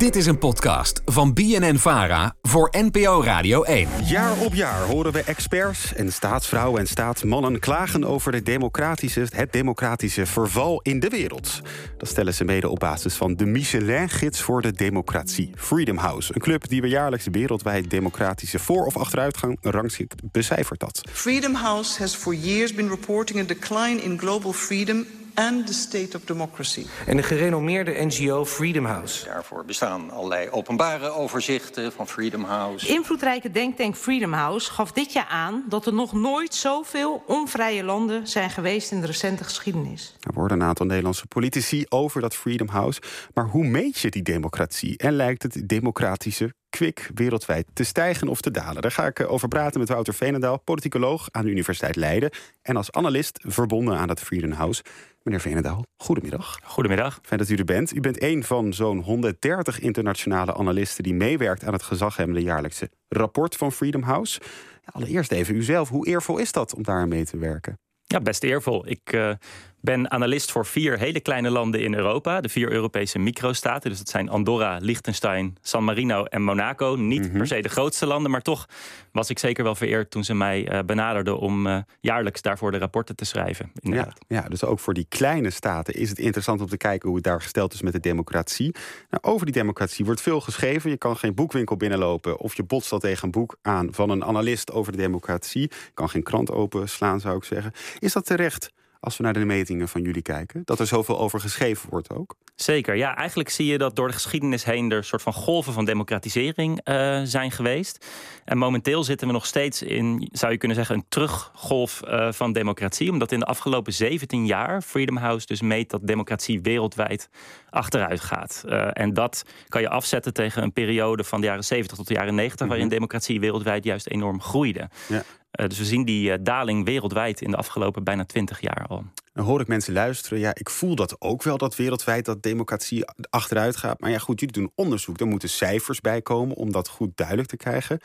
Dit is een podcast van BNN Vara voor NPO Radio 1. Jaar op jaar horen we experts en staatsvrouwen en staatsmannen klagen over de democratische, het democratische verval in de wereld. Dat stellen ze mede op basis van de Michelin-gids voor de democratie, Freedom House. Een club die we jaarlijks wereldwijd democratische voor- of achteruitgang rangschikt, becijfert dat. Freedom House has for years been reporting a decline in global freedom and the state of democracy. En de gerenommeerde NGO Freedom House. Daarvoor bestaan allerlei openbare overzichten van Freedom House. De invloedrijke denktank Freedom House gaf dit jaar aan dat er nog nooit zoveel onvrije landen zijn geweest in de recente geschiedenis. Er worden een aantal Nederlandse politici over dat Freedom House. Maar hoe meet je die democratie? En lijkt het democratische kwik wereldwijd te stijgen of te dalen? Daar ga ik eh, over praten met Wouter Veenendaal, politicoloog aan de Universiteit Leiden. En als analist verbonden aan dat Freedom House. Meneer Veenendaal, goedemiddag. Goedemiddag. Fijn dat u er bent. U bent een van zo'n 130 internationale analisten die meewerkt aan het gezaghebbende jaarlijkse rapport van Freedom House. Allereerst even uzelf. Hoe eervol is dat om daar mee te werken? Ja, best eervol. Ik uh, ben analist voor vier hele kleine landen in Europa. De vier Europese microstaten. Dus dat zijn Andorra, Liechtenstein, San Marino en Monaco. Niet Mhm. per se de grootste landen, maar toch was ik zeker wel vereerd toen ze mij uh, benaderden om uh, jaarlijks daarvoor de rapporten te schrijven. Ja, ja, dus ook voor die kleine staten is het interessant om te kijken hoe het daar gesteld is met de democratie. Nou, over die democratie wordt veel geschreven. Je kan geen boekwinkel binnenlopen of je botst al tegen een boek aan van een analist over de democratie. Je kan geen krant openslaan, zou ik zeggen. Is dat terecht? Als we naar de metingen van jullie kijken? Dat er zoveel over geschreven wordt ook? Zeker, ja. Eigenlijk zie je dat door de geschiedenis heen... er soort van golven van democratisering uh, zijn geweest. En momenteel zitten we nog steeds in, zou je kunnen zeggen... een teruggolf uh, van democratie. Omdat in de afgelopen 17 jaar Freedom House dus meet... dat democratie wereldwijd achteruit gaat. Uh, en dat kan je afzetten tegen een periode van de jaren 70 tot de jaren 90... Mm -hmm. waarin democratie wereldwijd juist enorm groeide. Ja. Uh, dus we zien die uh, daling wereldwijd in de afgelopen bijna twintig jaar al. Dan hoor ik mensen luisteren. Ja, ik voel dat ook wel dat wereldwijd dat democratie achteruit gaat. Maar ja, goed, jullie doen onderzoek. Er moeten cijfers bij komen om dat goed duidelijk te krijgen.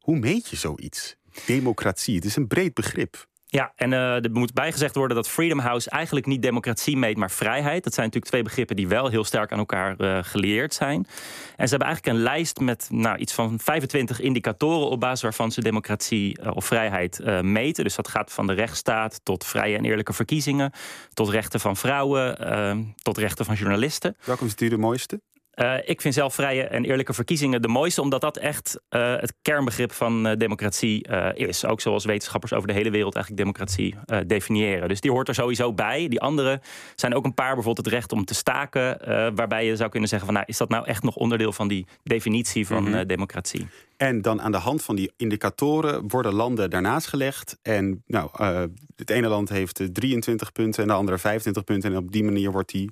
Hoe meet je zoiets? Democratie, het is een breed begrip. Ja, en uh, er moet bijgezegd worden dat Freedom House eigenlijk niet democratie meet, maar vrijheid. Dat zijn natuurlijk twee begrippen die wel heel sterk aan elkaar uh, geleerd zijn. En ze hebben eigenlijk een lijst met nou, iets van 25 indicatoren op basis waarvan ze democratie uh, of vrijheid meten. Dus dat gaat van de rechtsstaat tot vrije en eerlijke verkiezingen, tot rechten van vrouwen, tot rechten van journalisten. Welke is u de mooiste? Uh, ik vind zelf vrije en eerlijke verkiezingen de mooiste, omdat dat echt uh, het kernbegrip van uh, democratie is. Ook zoals wetenschappers over de hele wereld eigenlijk democratie definiëren. Dus die hoort er sowieso bij. Die andere zijn ook een paar, bijvoorbeeld het recht om te staken, waarbij je zou kunnen zeggen van, nou, is dat nou echt nog onderdeel van die definitie van mm -hmm. democratie? En dan aan de hand van die indicatoren worden landen daarnaast gelegd. En nou, het ene land heeft 23 punten en de andere 25 punten. En op die manier wordt die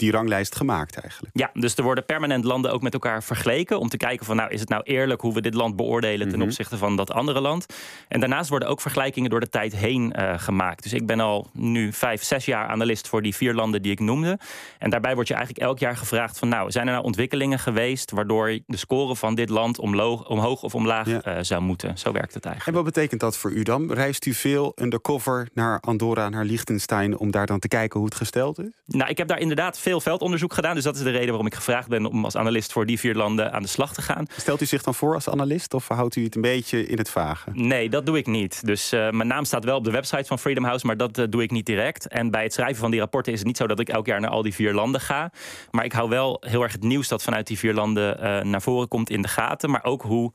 die ranglijst gemaakt eigenlijk. Ja, dus er worden permanent landen ook met elkaar vergeleken... om te kijken van, nou, is het nou eerlijk hoe we dit land beoordelen... ten opzichte van dat andere land. En daarnaast worden ook vergelijkingen door de tijd heen uh, gemaakt. Dus ik ben al nu vijf, zes jaar analist voor die vier landen die ik noemde. En daarbij wordt je eigenlijk elk jaar gevraagd van... nou, zijn er nou ontwikkelingen geweest... waardoor de score van dit land omloog, omhoog of omlaag ja. uh, zou moeten? Zo werkt het eigenlijk. En wat betekent dat voor u dan? Reist u veel undercover naar Andorra, naar Liechtenstein... om daar dan te kijken hoe het gesteld is? Nou, ik heb daar inderdaad veel veel veldonderzoek gedaan. Dus dat is de reden waarom ik gevraagd ben om als analist voor die vier landen aan de slag te gaan. Stelt u zich dan voor als analist of houdt u het een beetje in het vage? Nee, dat doe ik niet. Dus uh, mijn naam staat wel op de website van Freedom House, maar dat uh, doe ik niet direct. En bij het schrijven van die rapporten is het niet zo dat ik elk jaar naar al die vier landen ga. Maar ik hou wel heel erg het nieuws dat vanuit die vier landen uh, naar voren komt in de gaten. Maar ook hoe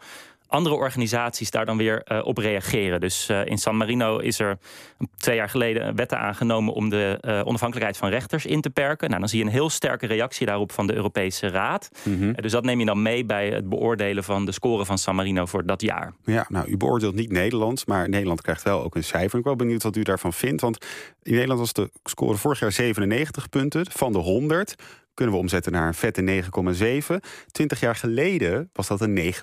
andere organisaties daar dan weer uh, op reageren. Dus uh, in San Marino is er twee jaar geleden wetten aangenomen om de uh, onafhankelijkheid van rechters in te perken. Nou, dan zie je een heel sterke reactie daarop van de Europese Raad. Mm -hmm. dus dat neem je dan mee bij het beoordelen van de score van San Marino voor dat jaar. Ja, nou, u beoordeelt niet Nederland, maar Nederland krijgt wel ook een cijfer. Ik ben wel benieuwd wat u daarvan vindt. Want in Nederland was de score vorig jaar 97 punten van de 100 kunnen we omzetten naar een vette 9,7. Twintig jaar geleden was dat een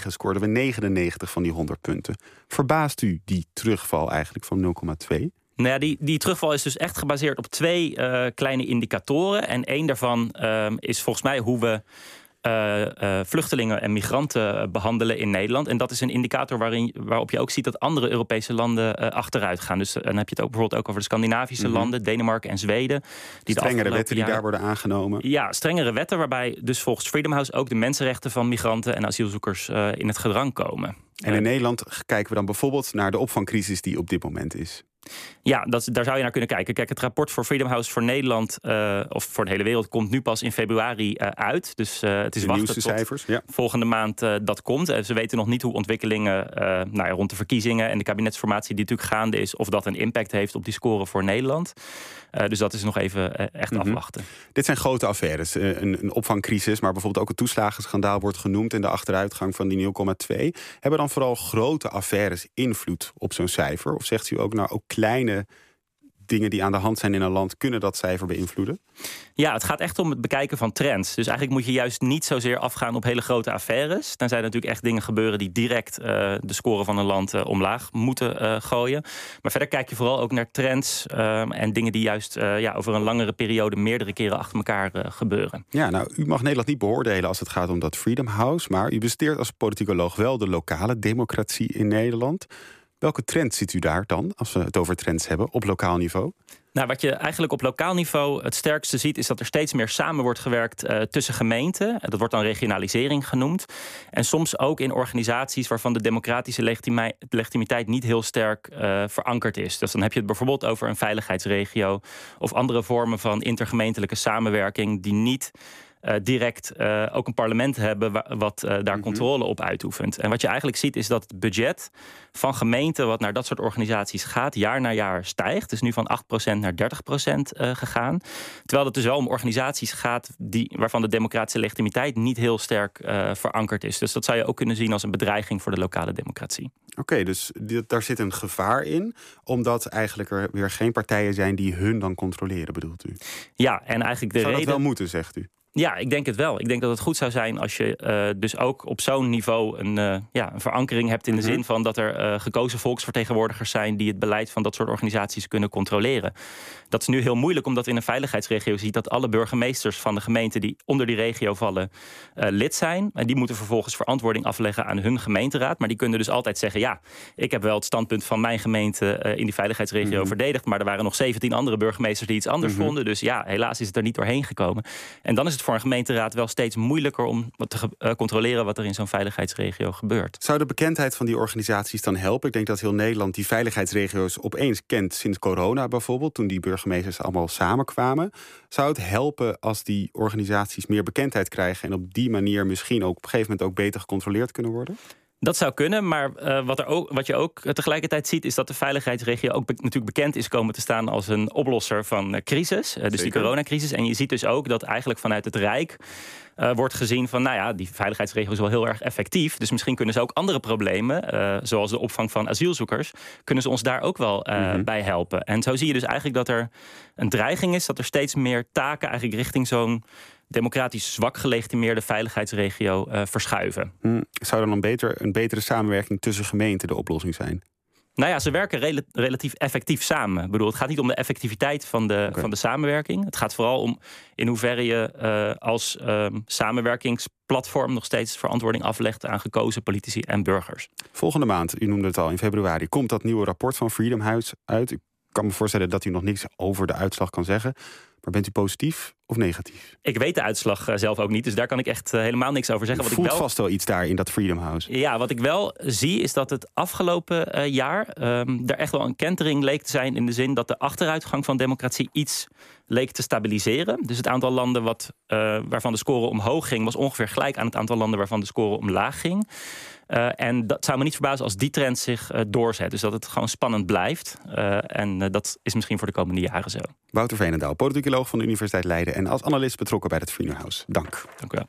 9,9. Scoorden we 99 van die 100 punten. Verbaast u die terugval eigenlijk van 0,2? Nou ja, die, die terugval is dus echt gebaseerd op twee uh, kleine indicatoren. En één daarvan uh, is volgens mij hoe we uh, vluchtelingen en migranten behandelen in Nederland. En dat is een indicator waarin, waarop je ook ziet dat andere Europese landen achteruit gaan. Dus dan heb je het ook bijvoorbeeld ook over de Scandinavische mhm. landen, Denemarken en Zweden. Die strengere wetten die daar worden aangenomen. Ja, strengere wetten waarbij dus volgens Freedom House ook de mensenrechten van migranten en asielzoekers in het gedrang komen. En in Nederland kijken we dan bijvoorbeeld naar de opvangcrisis die op dit moment is. Ja, dat, daar zou je naar kunnen kijken. Kijk, het rapport voor Freedom House voor Nederland, uh, of voor de hele wereld, komt nu pas in februari uh, uit. Dus uh, het is de wachten tot cijfers, ja. volgende maand dat komt. ze weten nog niet hoe ontwikkelingen nou ja, rond de verkiezingen en de kabinetsformatie die natuurlijk gaande is, of dat een impact heeft op die score voor Nederland. dus dat is nog even echt mm afwachten. Dit zijn grote affaires. Een, een, opvangcrisis, maar bijvoorbeeld ook een toeslagenschandaal wordt genoemd in de achteruitgang van die 0,2. Hebben dan vooral grote affaires invloed op zo'n cijfer? Of zegt u ook nou ook kleine dingen die aan de hand zijn in een land kunnen dat cijfer beïnvloeden? Ja, het gaat echt om het bekijken van trends. Dus eigenlijk moet je juist niet zozeer afgaan op hele grote affaires. Dan zijn natuurlijk echt dingen gebeuren die direct uh, de score van een land uh, omlaag moeten uh, gooien. Maar verder kijk je vooral ook naar trends en dingen die juist ja, over een langere periode meerdere keren achter elkaar gebeuren. Ja, nou, u mag Nederland niet beoordelen als het gaat om dat Freedom House. Maar u besteert als politicoloog wel de lokale democratie in Nederland. Welke trend ziet u daar dan, als we het over trends hebben, op lokaal niveau? Nou, wat je eigenlijk op lokaal niveau het sterkste ziet, is dat er steeds meer samen wordt gewerkt uh, tussen gemeenten. Dat wordt dan regionalisering genoemd. En soms ook in organisaties waarvan de democratische legitimiteit niet heel sterk uh, verankerd is. Dus dan heb je het bijvoorbeeld over een veiligheidsregio of andere vormen van intergemeentelijke samenwerking die niet uh, direct uh, ook een parlement hebben wat uh, daar mhm. controle op uitoefent. En wat je eigenlijk ziet is dat het budget van gemeenten wat naar dat soort organisaties gaat, jaar na jaar stijgt. Het is nu van 8% naar 30% gegaan. Terwijl het dus wel om organisaties gaat die, waarvan de democratische legitimiteit niet heel sterk verankerd is. Dus dat zou je ook kunnen zien als een bedreiging voor de lokale democratie. Oké, dus daar zit een gevaar in, omdat eigenlijk er weer geen partijen zijn die hun dan controleren, bedoelt u? Ja, en eigenlijk de Zou reden. dat wel moeten, zegt u? Ja, ik denk het wel. Ik denk dat het goed zou zijn als je uh, dus ook op zo'n niveau een, uh, ja, een verankering hebt in de mhm. zin van dat er uh, gekozen volksvertegenwoordigers zijn die het beleid van dat soort organisaties kunnen controleren. Dat is nu heel moeilijk omdat in een veiligheidsregio ziet dat alle burgemeesters van de gemeente die onder die regio vallen lid zijn. En die moeten vervolgens verantwoording afleggen aan hun gemeenteraad. Maar die kunnen dus altijd zeggen: ja, ik heb wel het standpunt van mijn gemeente in die veiligheidsregio mhm. verdedigd. Maar er waren nog 17 andere burgemeesters die iets anders mhm. vonden. Dus ja, helaas is het er niet doorheen gekomen. En dan is het voor een gemeenteraad wel steeds moeilijker om te uh, controleren wat er in zo'n veiligheidsregio gebeurt. Zou de bekendheid van die organisaties dan helpen? Ik denk dat heel Nederland die veiligheidsregio's opeens kent sinds corona bijvoorbeeld, toen die burgemeesters allemaal samenkwamen. Zou het helpen als die organisaties meer bekendheid krijgen en op die manier misschien ook op een gegeven moment ook beter gecontroleerd kunnen worden? Dat zou kunnen, maar uh, wat, er ook, wat je ook tegelijkertijd ziet... is dat de veiligheidsregio ook natuurlijk bekend is komen te staan... als een oplosser van uh, crisis, uh, dus die coronacrisis. En je ziet dus ook dat eigenlijk vanuit het Rijk... wordt gezien van, nou ja, die veiligheidsregio is wel heel erg effectief. Dus misschien kunnen ze ook andere problemen, zoals de opvang van asielzoekers, kunnen ze ons daar ook wel mm bij helpen. En zo zie je dus eigenlijk dat er een dreiging is, dat er steeds meer taken eigenlijk richting zo'n democratisch zwak gelegitimeerde veiligheidsregio uh, verschuiven. Hmm. Zou dan een, beter, een betere samenwerking tussen gemeenten de oplossing zijn? Nou ja, ze werken relatief effectief samen. Ik bedoel, het gaat niet om de effectiviteit van de, van de samenwerking. Het gaat vooral om in hoeverre je uh, als uh, samenwerkingsplatform nog steeds verantwoording aflegt aan gekozen politici en burgers. Volgende maand, u noemde het al in februari, komt dat nieuwe rapport van Freedom House uit. Ik kan me voorstellen dat u nog niks over de uitslag kan zeggen. Maar bent u positief of negatief? Ik weet de uitslag eh, zelf ook niet, dus daar kan ik echt eh, helemaal niks over zeggen. Wat voelt ik wel... vast wel iets daar in dat Freedom House. Ja, wat ik wel zie is dat het afgelopen uh, jaar um, er echt wel een kentering leek te zijn in de zin dat de achteruitgang van democratie iets leek te stabiliseren. Dus het aantal landen wat, uh, waarvan de score omhoog ging, was ongeveer gelijk aan het aantal landen waarvan de score omlaag ging. Uh, en dat zou me niet verbazen als die trend zich uh, doorzet. Dus dat het gewoon spannend blijft. Uh, en dat is misschien voor de komende jaren zo. Wouter Veenendaal, politicoloog van de Universiteit Leiden... en als analist betrokken bij het Freedom House. Dank. Dank u wel.